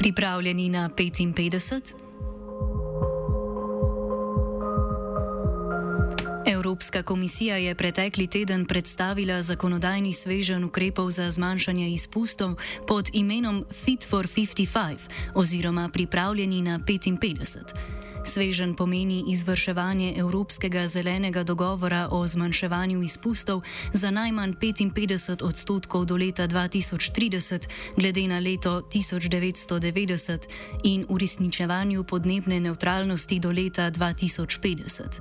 Pripravljeni na 55? Evropska komisija je pretekli teden predstavila zakonodajni svežen ukrepov za zmanjšanje izpustov pod imenom Fit for 55 oziroma Pripravljeni na 55. Svežen pomeni izvrševanje Evropskega zelenega dogovora o zmanjševanju izpustov za najmanj 55 odstotkov do leta 2030, glede na leto 1990, in uresničevanju podnebne neutralnosti do leta 2050.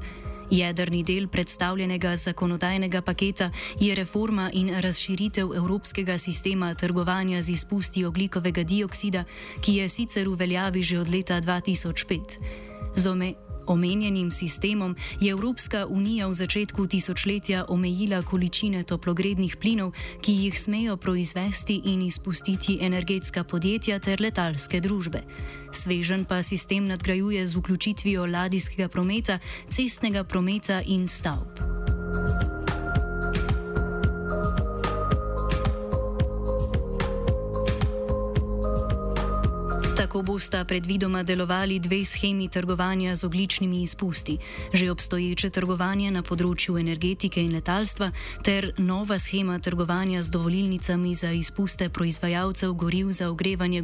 Jedrni del predstavljenega zakonodajnega paketa je reforma in razširitev evropskega sistema trgovanja z izpusti oglikovega dioksida, ki je sicer v veljavi že od leta 2005. Z omenjenim sistemom je Evropska unija v začetku tisočletja omejila količine toplogrednih plinov, ki jih smejo proizvesti in izpustiti energetska podjetja ter letalske družbe. Svežen pa sistem nadgrajuje z vključitvijo ladijskega prometa, cestnega prometa in stavb. Tako bosta predvidoma delovali dve schemi trgovanja z ogličnimi izpusti: že obstoječe trgovanje na področju energetike in letalstva ter nova schema trgovanja z dovolilnicami za izpuste proizvajalcev goriv za ogrevanje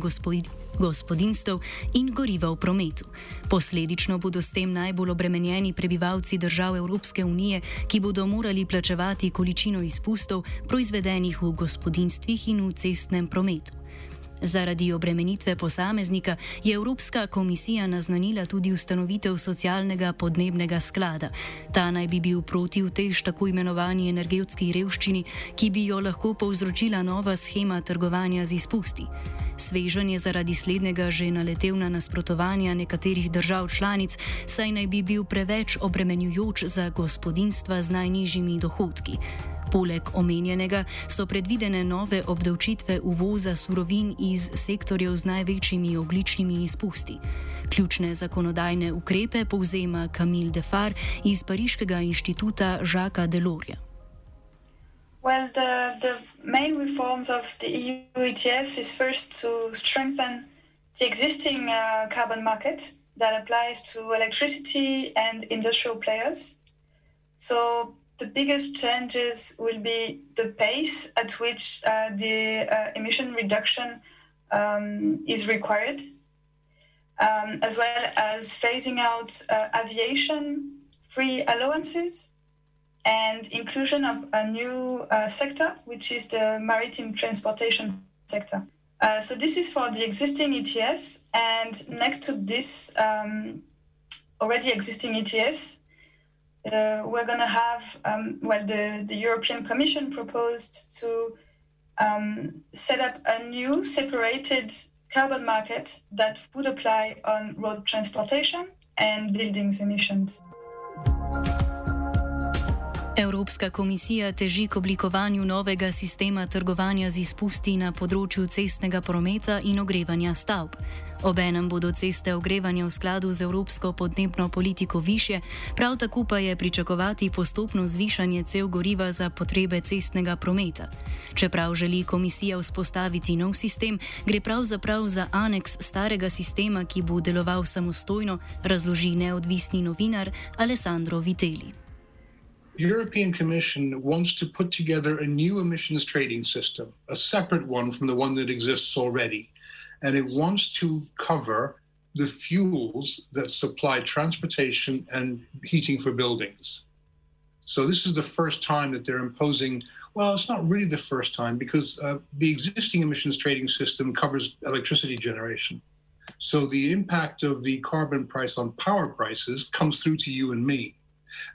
gospodinstv in goriva v prometu. Posledično bodo s tem najbolj obremenjeni prebivalci držav Evropske unije, ki bodo morali plačevati količino izpustov proizvedenih v gospodinstvih in v cestnem prometu. Zaradi obremenitve posameznika je Evropska komisija naznanila tudi ustanovitev socialnega podnebnega sklada. Ta naj bi bil proti v tež tako imenovani energetski revščini, ki bi jo lahko povzročila nova schema trgovanja z izpusti. Svežen je zaradi slednjega že naletel na nasprotovanja nekaterih držav članic, saj naj bi bil preveč obremenjujoč za gospodinstva z najnižjimi dohodki. Poleg omenjenega so predvidene nove obdavčitve uvoza surovin iz sektorjev z največjimi ogličnimi izpusti. Ključne zakonodajne ukrepe povzema Kamil Defar iz Pariškega inštituta Žaka Delorja. Well, the, the main reforms of the EU ETS is first to strengthen the existing uh, carbon market that applies to electricity and industrial players. So, the biggest changes will be the pace at which uh, the uh, emission reduction um, is required, um, as well as phasing out uh, aviation free allowances and inclusion of a new uh, sector, which is the maritime transportation sector. Uh, so this is for the existing ETS, and next to this um, already existing ETS, uh, we're going to have, um, well, the, the European Commission proposed to um, set up a new separated carbon market that would apply on road transportation and buildings emissions. Evropska komisija teži k oblikovanju novega sistema trgovanja z izpusti na področju cestnega prometa in ogrevanja stavb. Obenem bodo ceste ogrevanja v skladu z evropsko podnebno politiko više, prav tako pa je pričakovati postopno zvišanje cel goriva za potrebe cestnega prometa. Čeprav želi komisija vzpostaviti nov sistem, gre pravzaprav za aneks starega sistema, ki bo deloval samostojno, razloži neodvisni novinar Alessandro Vitelli. European Commission wants to put together a new emissions trading system, a separate one from the one that exists already. and it wants to cover the fuels that supply transportation and heating for buildings. So this is the first time that they're imposing. Well, it's not really the first time because uh, the existing emissions trading system covers electricity generation. So the impact of the carbon price on power prices comes through to you and me.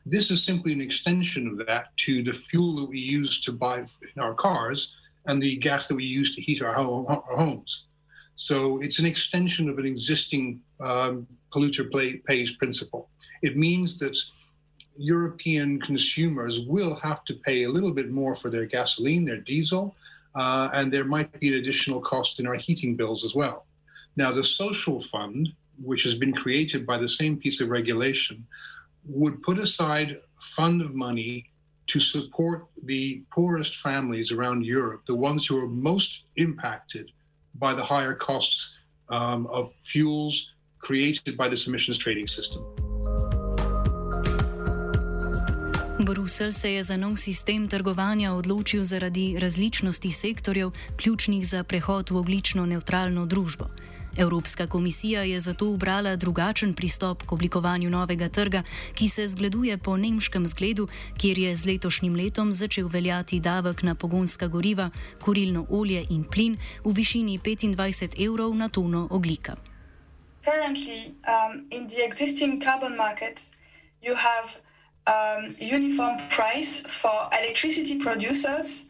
This is simply an extension of that to the fuel that we use to buy in our cars and the gas that we use to heat our, home, our homes. So it's an extension of an existing um, polluter pays principle. It means that European consumers will have to pay a little bit more for their gasoline, their diesel, uh, and there might be an additional cost in our heating bills as well. Now, the social fund, which has been created by the same piece of regulation, would put aside a fund of money to support the poorest families around Europe, the ones who are most impacted by the higher costs um, of fuels created by this emissions trading system. Brusel se je za nov sistem trgovanja odločil zaradi različnosti sektorjev, ključnih za prehod v oglično neutralno družbo. Evropska komisija je zato ubrala drugačen pristop k oblikovanju novega trga, ki se zgleduje po nemškem zgledu, kjer je z letošnjim letom začel veljati davek na pogonska goriva, kurilno olje in plin v višini 25 evrov na tono oglika. Currently, um, in the existing carbon markets, you have um, uniform price for electricity producers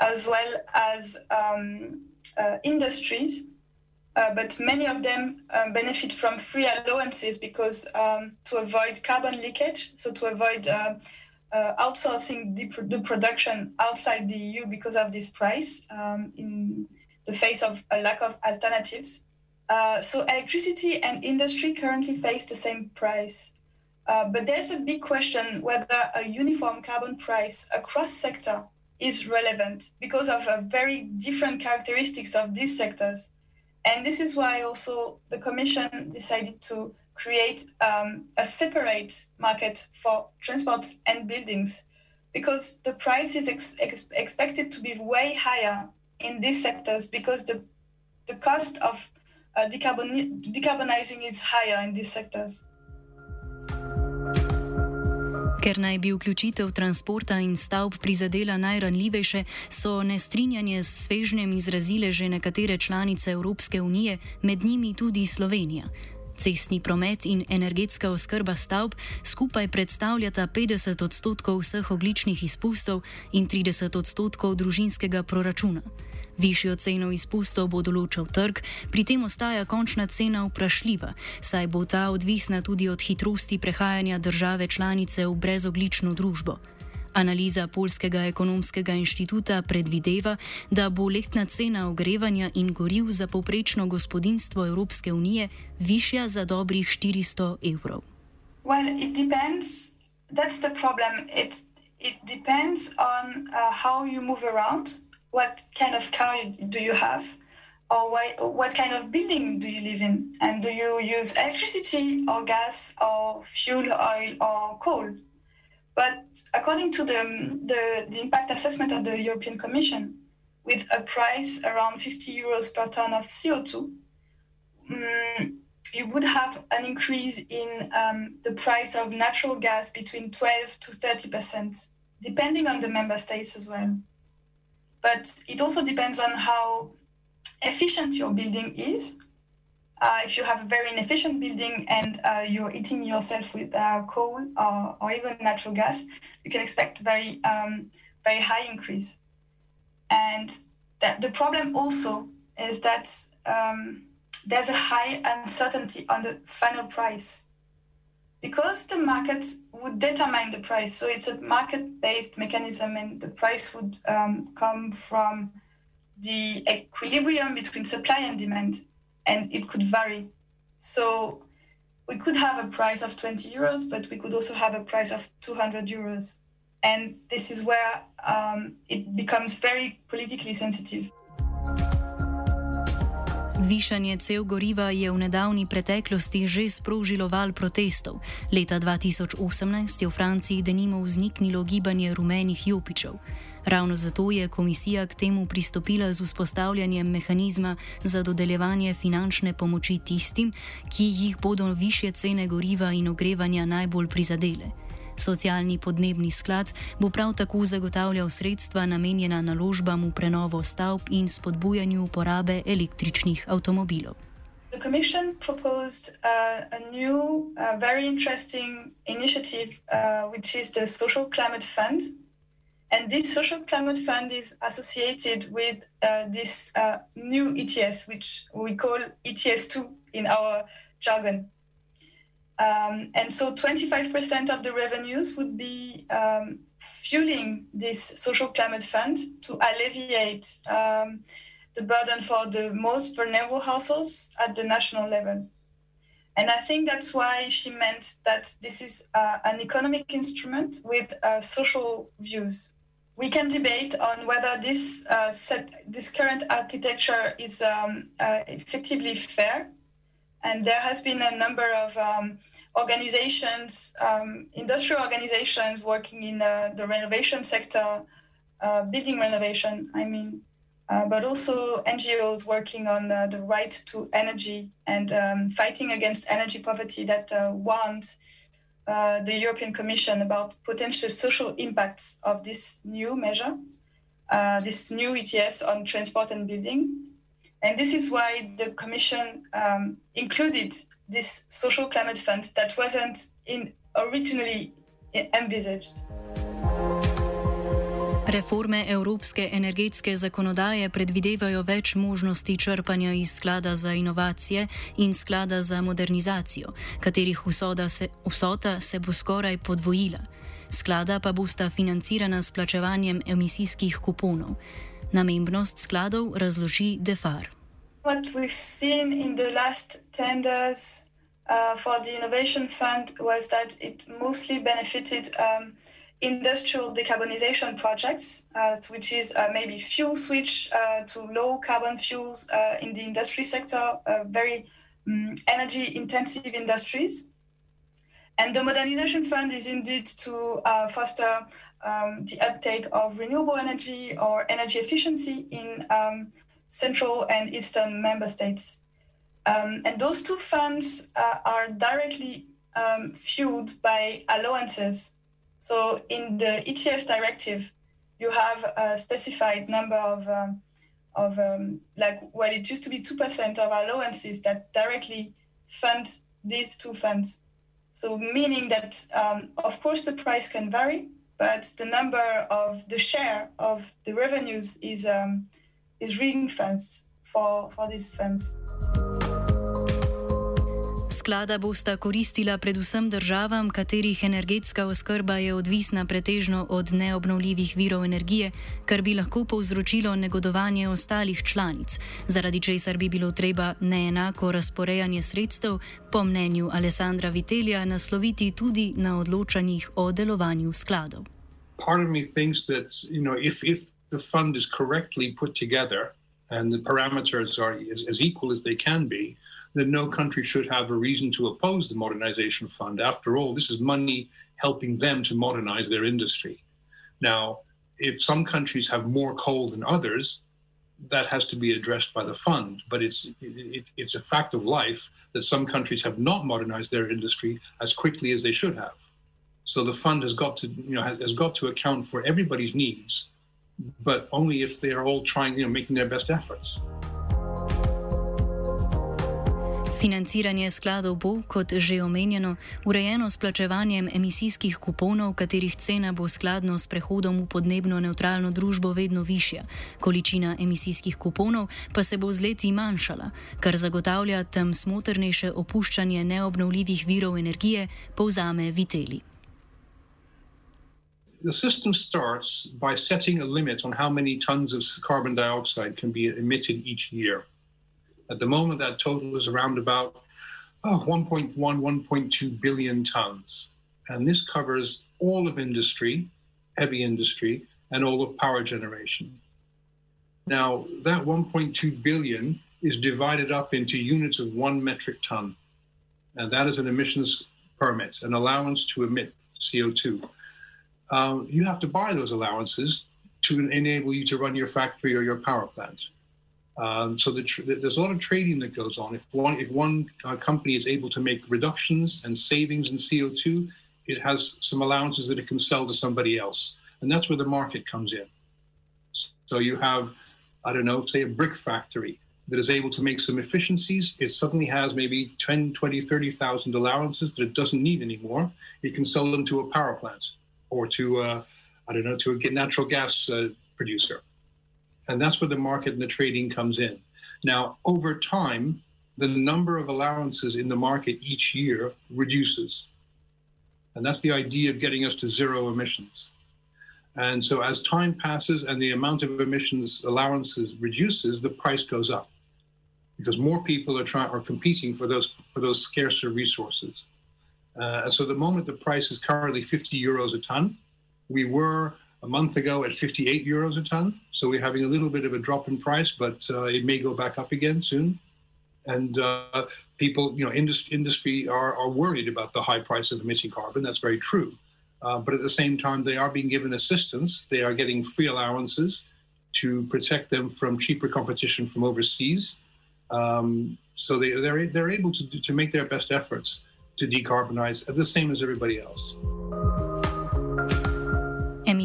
as well as um, uh, industries. Uh, but many of them um, benefit from free allowances because um, to avoid carbon leakage, so to avoid uh, uh, outsourcing the, the, production outside the EU because of this price um, in the face of a lack of alternatives. Uh, so electricity and industry currently face the same price. Uh, but there's a big question whether a uniform carbon price across sector is relevant because of very different characteristics of these sectors. And this is why also the Commission decided to create um, a separate market for transport and buildings because the price is ex- ex- expected to be way higher in these sectors because the, the cost of uh, decarbon- decarbonizing is higher in these sectors. Ker naj bi vključitev transporta in stavb prizadela najranljivejše, so nestrinjanje s svežnjem izrazile že nekatere članice Evropske unije, med njimi tudi Slovenija. Cestni promet in energetska oskrba stavb skupaj predstavljata 50 odstotkov vseh ogličnih izpustov in 30 odstotkov družinskega proračuna. Višjo ceno izpustov bo določal trg, pri tem ostaja končna cena vprašljiva, saj bo ta odvisna tudi od hitrosti prehajanja države članice v brezoglično družbo. Analiza Polskega ekonomskega inštituta predvideva, da bo letna cena ogrevanja in goriv za povprečno gospodinstvo Evropske unije višja za dobrih 400 evrov. Well, it depends. That's the problem. It, it depends on uh, how you move around. What kind of car do you have? Or why, what kind of building do you live in? And do you use electricity or gas or fuel oil or coal? But according to the, the, the impact assessment of the european commission with a price around 50 euros per ton of co2 um, mm, you would have an increase in um, the price of natural gas between 12 to 30 percent depending on the member states as well but it also depends on how efficient your building is. Uh, if you have a very inefficient building and uh, you're eating yourself with uh, coal or, or, even natural gas, you can expect very um, very high increase. And that the problem also is that um, there's a high uncertainty on the final price because the market would determine the price. So it's a market-based mechanism, and the price would um, come from the equilibrium between supply and demand, and it could vary. So we could have a price of 20 euros, but we could also have a price of 200 euros. And this is where um, it becomes very politically sensitive. Višanje cev goriva je v nedavni preteklosti že sprožilo val protestov. Leta 2018 je v Franciji denimo vzniknilo gibanje rumenih jopičev. Ravno zato je komisija k temu pristopila z vzpostavljanjem mehanizma za dodeljevanje finančne pomoči tistim, ki jih bodo više cene goriva in ogrevanja najbolj prizadele. Socialni podnebni sklad bo prav tako zagotavljal sredstva namenjena naložbam v prenovo stavb in spodbujanju uporabe električnih avtomobilov. The Commission proposed uh, a new, uh, very interesting initiative, uh, which is the Social Climate Fund. And this Social Climate Fund is associated with uh, this uh, new ETS, which we call ETS2 in our jargon. Um, and so 25% of the revenues would be um, fueling this social climate fund to alleviate um, the burden for the most vulnerable households at the national level. And I think that's why she meant that this is uh, an economic instrument with uh, social views. We can debate on whether this uh, set, this current architecture is um, uh, effectively fair and there has been a number of um, organizations, um, industrial organizations working in uh, the renovation sector, uh, building renovation, I mean, uh, but also NGOs working on uh, the right to energy and um, fighting against energy poverty that uh, warned uh, the European Commission about potential social impacts of this new measure, this new ETS on transport and building. And this is why the Commission um, included this social climate fund that wasn't in originally envisaged. Reforme evropske energetske zakonodaje predvidevajo več možnosti črpanja iz sklada za inovacije in sklada za modernizacijo, katerih se, vsota se bo skoraj podvojila. Sklada pa bosta financirana s plačevanjem emisijskih kuponov. Namembnost skladov razloži Defard. What we've seen in the last tenders uh, for the Innovation Fund was that it mostly benefited um, industrial decarbonization projects, uh, which is uh, maybe fuel switch uh, to low carbon fuels uh, in the industry sector, uh, very um, energy intensive industries. And the Modernization Fund is indeed to foster um, the uptake of renewable energy or energy efficiency in um, Central and Eastern member states. Um, and those two funds uh, are directly um, fueled by allowances. So in the ETS directive, you have a specified number of, um, of um, like, well, it used to be 2% of allowances that directly fund these two funds. So meaning that, of course, the price can vary, but the number of the share of the revenues is um, is ring fence for, for these funds. Sklada bosta koristila predvsem državam, katerih energetska oskrba je odvisna pretežno od neobnovljivih virov energije, kar bi lahko povzročilo negodovanje ostalih članic, zaradi česar bi bilo treba neenako razporejanje sredstev, po mnenju Alessandra Vitelja, nasloviti tudi na odločanjih o delovanju skladov. Part of me thinks that, you know, if, if the fund is correctly put together and the parameters are as, as, equal as they can be, then no country should have a reason to oppose the modernization fund. After all, this is money helping them to modernize their industry. Now, if some countries have more coal than others, that has to be addressed by the fund. But it's it, it's a fact of life that some countries have not modernized their industry as quickly as they should have. So the fund has got to you know has got to account for everybody's needs but only if they are all trying, you know, making their best efforts. Financiranje skladov bo, kot že omenjeno, urejeno s plačevanjem emisijskih kuponov, katerih cena bo skladno s prehodom v podnebno neutralno družbo vedno višja. Količina emisijskih kuponov pa se bo z leti manjšala, kar zagotavlja tam smotrnejše opuščanje neobnovljivih virov energije, povzame Viteli. the system starts by setting a limit on how many tons of carbon dioxide can be emitted each year. At the moment, that total is around about oh, 1.1, 1.2 billion tons. And this covers all of industry, heavy industry, and all of power generation. Now, that 1.2 billion is divided up into units of one metric ton. And that is an emissions permit, an allowance to emit CO2. Um, you have to buy those allowances to enable you to run your factory or your power plant. Um, so the tr- there's a lot of trading that goes on. If one if one uh, company is able to make reductions and savings in CO2, it has some allowances that it can sell to somebody else, and that's where the market comes in. So you have, I don't know, say a brick factory that is able to make some efficiencies. It suddenly has maybe 10, 20, 30,000 allowances that it doesn't need anymore. It can sell them to a power plant or to, uh, I don't know, to a natural gas uh, producer. And that's where the market and the trading comes in. Now, over time, the number of allowances in the market each year reduces. And that's the idea of getting us to zero emissions. And so as time passes and the amount of emissions allowances reduces, the price goes up because more people are trying are competing for those for those scarcer resources. Uh, so the moment the price is currently 50 euros a ton, we were a month ago at 58 euros a ton. So we're having a little bit of a drop in price, but uh, it may go back up again soon. And uh, people, you know, industry, industry are, are worried about the high price of emitting carbon. That's very true. Uh, but at the same time, they are being given assistance. They are getting free allowances to protect them from cheaper competition from overseas. Um, so they, they're, they're able to, to make their best efforts to decarbonize, at the same as everybody else.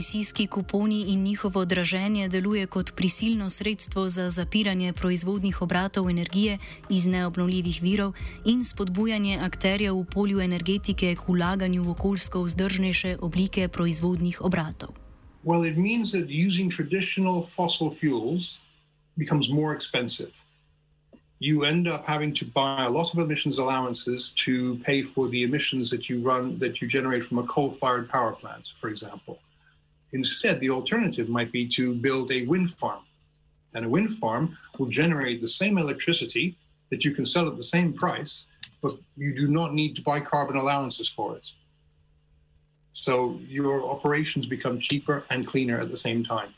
Emisijski kuponi in njihovo draženje deluje kot prisilno sredstvo za zapiranje proizvodnih obratov energije iz neobnovljivih virov in spodbujanje akterjev v polju energetike k vlaganju v okoljsko vzdržnejše oblike proizvodnih obratov. Well, it means that using traditional fossil fuels becomes more expensive. You end up having to buy a lot of emissions allowances to pay for the emissions that you run, that you generate from a coal fired power plant, for example. Instead, the alternative might be to build a wind farm. And a wind farm will generate the same electricity that you can sell at the same price, but you do not need to buy carbon allowances for it. So your operations become cheaper and cleaner at the same time.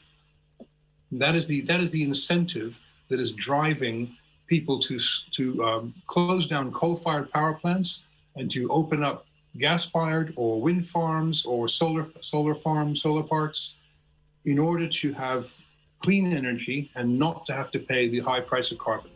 That is the that is the incentive that is driving people to to um, close down coal-fired power plants and to open up gas-fired or wind farms or solar solar farms, solar parks, in order to have clean energy and not to have to pay the high price of carbon.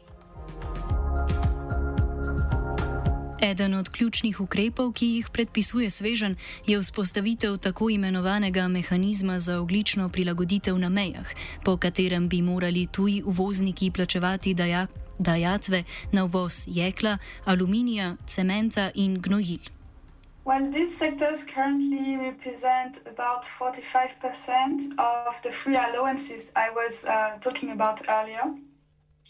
Eden od ključnih ukrepov, ki jih predpisuje svežen, je vzpostavitev tako imenovanega mehanizma za oglično prilagoditev na mejah, po katerem bi morali tuji uvozniki plačevati dajatve na uvoz jekla, aluminija, cementa in gnojil. Well, these sectors currently represent about 45% of the free allowances I was uh, talking about earlier.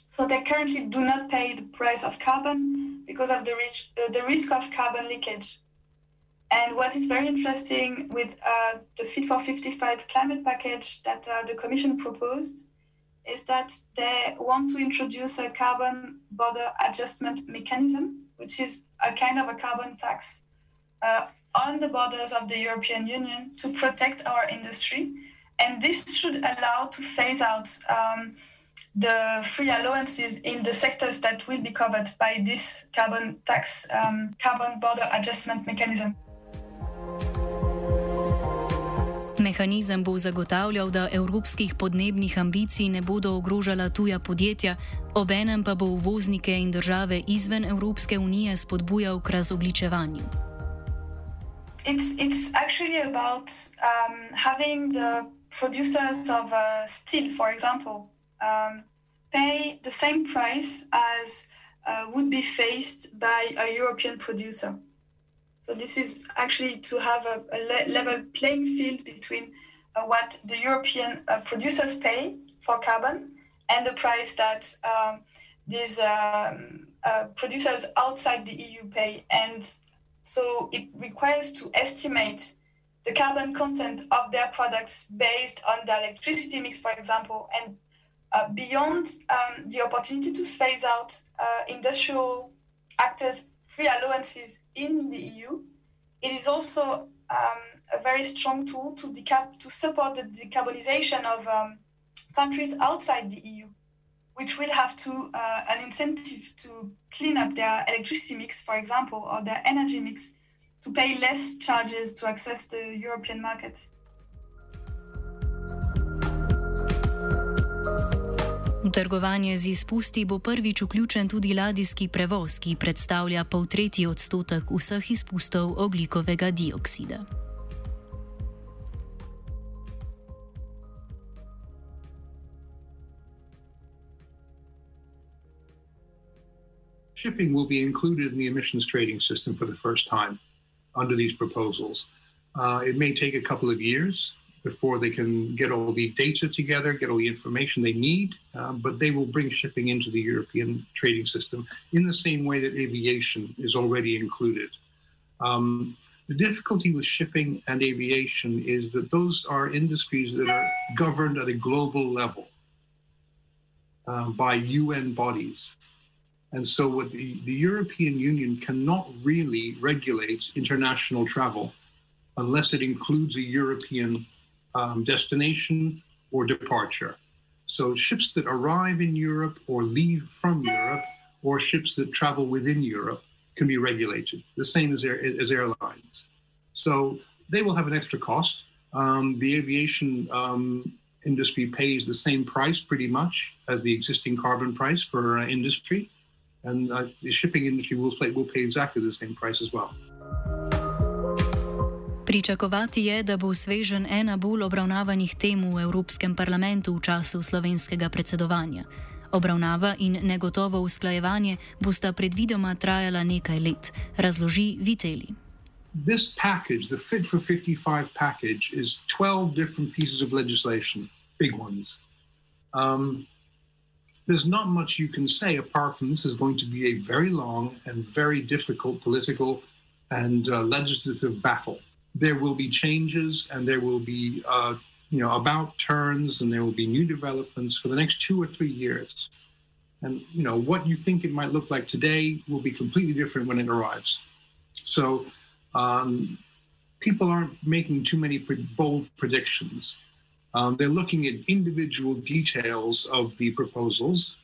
So they currently do not pay the price of carbon because of the, rich, uh, the risk of carbon leakage. And what is very interesting with uh, the Fit for 55 climate package that uh, the Commission proposed is that they want to introduce a carbon border adjustment mechanism, which is a kind of a carbon tax uh, on the borders of the European Union to protect our industry. And this should allow to phase out um, the free allowances in the sectors that will be covered by this carbon tax, um, carbon border adjustment mechanism. Mehanizem bo zagotavljal, da evropskih podnebnih ambicij ne bodo ogrožala tuja podjetja, obenem pa bo uvoznike in države izven Evropske unije spodbujal k razogličevanju. It's it's actually about um, having the producers of uh, steel, for example, um, pay the same price as uh, would be faced by a European producer. So this is actually to have a, a le- level playing field between uh, what the European uh, producers pay for carbon and the price that um, these um, uh, producers outside the EU pay. And so it requires to estimate the carbon content of their products based on the electricity mix, for example, and uh, beyond um, the opportunity to phase out uh, industrial actors' free allowances in the EU, it is also um, a very strong tool to, decap- to support the decarbonization of um, countries outside the EU, which will have to uh, an incentive to clean up their electricity mix, for example, or their energy mix, to pay less charges to access the European market. V trgovanje z izpusti bo prvič vključen tudi ladijski prevoz, ki predstavlja pol tretji odstotek vseh izpustov oglikovega dioksida. Shipping will be included in the emissions trading system for the first time under these proposals. Uh, it may take a couple of years before they can get all the data together, get all the information they need, um, but they will bring shipping into the European trading system in the same way that aviation is already included. Um, the difficulty with shipping and aviation is that those are industries that are governed at a global level um, by UN bodies. And so, what the, the European Union cannot really regulate international travel unless it includes a European um, destination or departure. So, ships that arrive in Europe or leave from Europe, or ships that travel within Europe, can be regulated, the same as, air, as airlines. So, they will have an extra cost. Um, the aviation um, industry pays the same price pretty much as the existing carbon price for uh, industry. And uh, the shipping industry will pay, will pay exactly the same price as well. Pričakovati je, da bo svežen ena bolj obravnavanih tem v Evropskem parlamentu v času slovenskega predsedovanja. Obravnava in negotovo usklajevanje bosta predvidoma trajala nekaj let, razloži Viteli. This package, the Fit for 55 package, is 12 different pieces of legislation, big ones. Um, there's not much you can say apart from this is going to be a very long and very difficult political and uh, legislative battle. There will be changes and there will be, uh, you know, about turns and there will be new developments for the next two or three years. And, you know, what you think it might look like today will be completely different when it arrives. So um, people aren't making too many bold predictions. Um, they're looking at individual details of the proposals,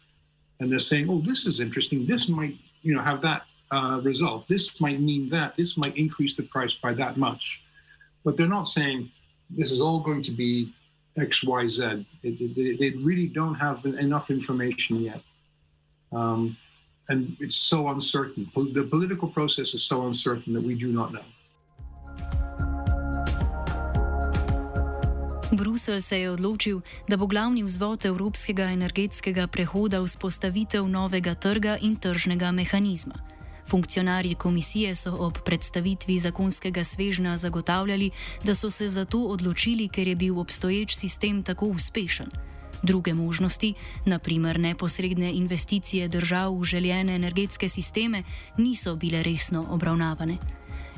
and they're saying, "Oh, this is interesting. This might, you know, have that uh, result. This might mean that. This might increase the price by that much." But they're not saying this is all going to be X, Y, Z. They, they really don't have enough information yet, um, and it's so uncertain. The political process is so uncertain that we do not know. Bruselj se je odločil, da bo glavni vzvod evropskega energetskega prehoda vzpostavitev novega trga in tržnega mehanizma. Funkcionarji komisije so ob predstavitvi zakonskega svežna zagotavljali, da so se za to odločili, ker je bil obstoječ sistem tako uspešen. Druge možnosti, naprimer neposredne investicije držav v željene energetske sisteme, niso bile resno obravnavane.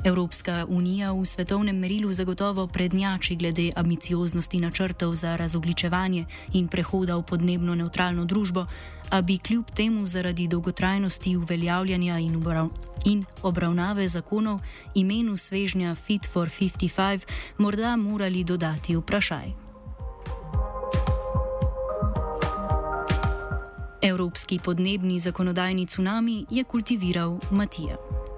Evropska unija v svetovnem merilu zagotovo prednjači glede ambicioznosti načrtov za razogličevanje in prehoda v podnebno neutralno družbo, a bi kljub temu zaradi dolgotrajnosti uveljavljanja in, obrav in obravnave zakonov imenu svežnja Fit for 55 morda morali dodati vprašaj. Evropski podnebni zakonodajni tsunami je kultiviral Matija.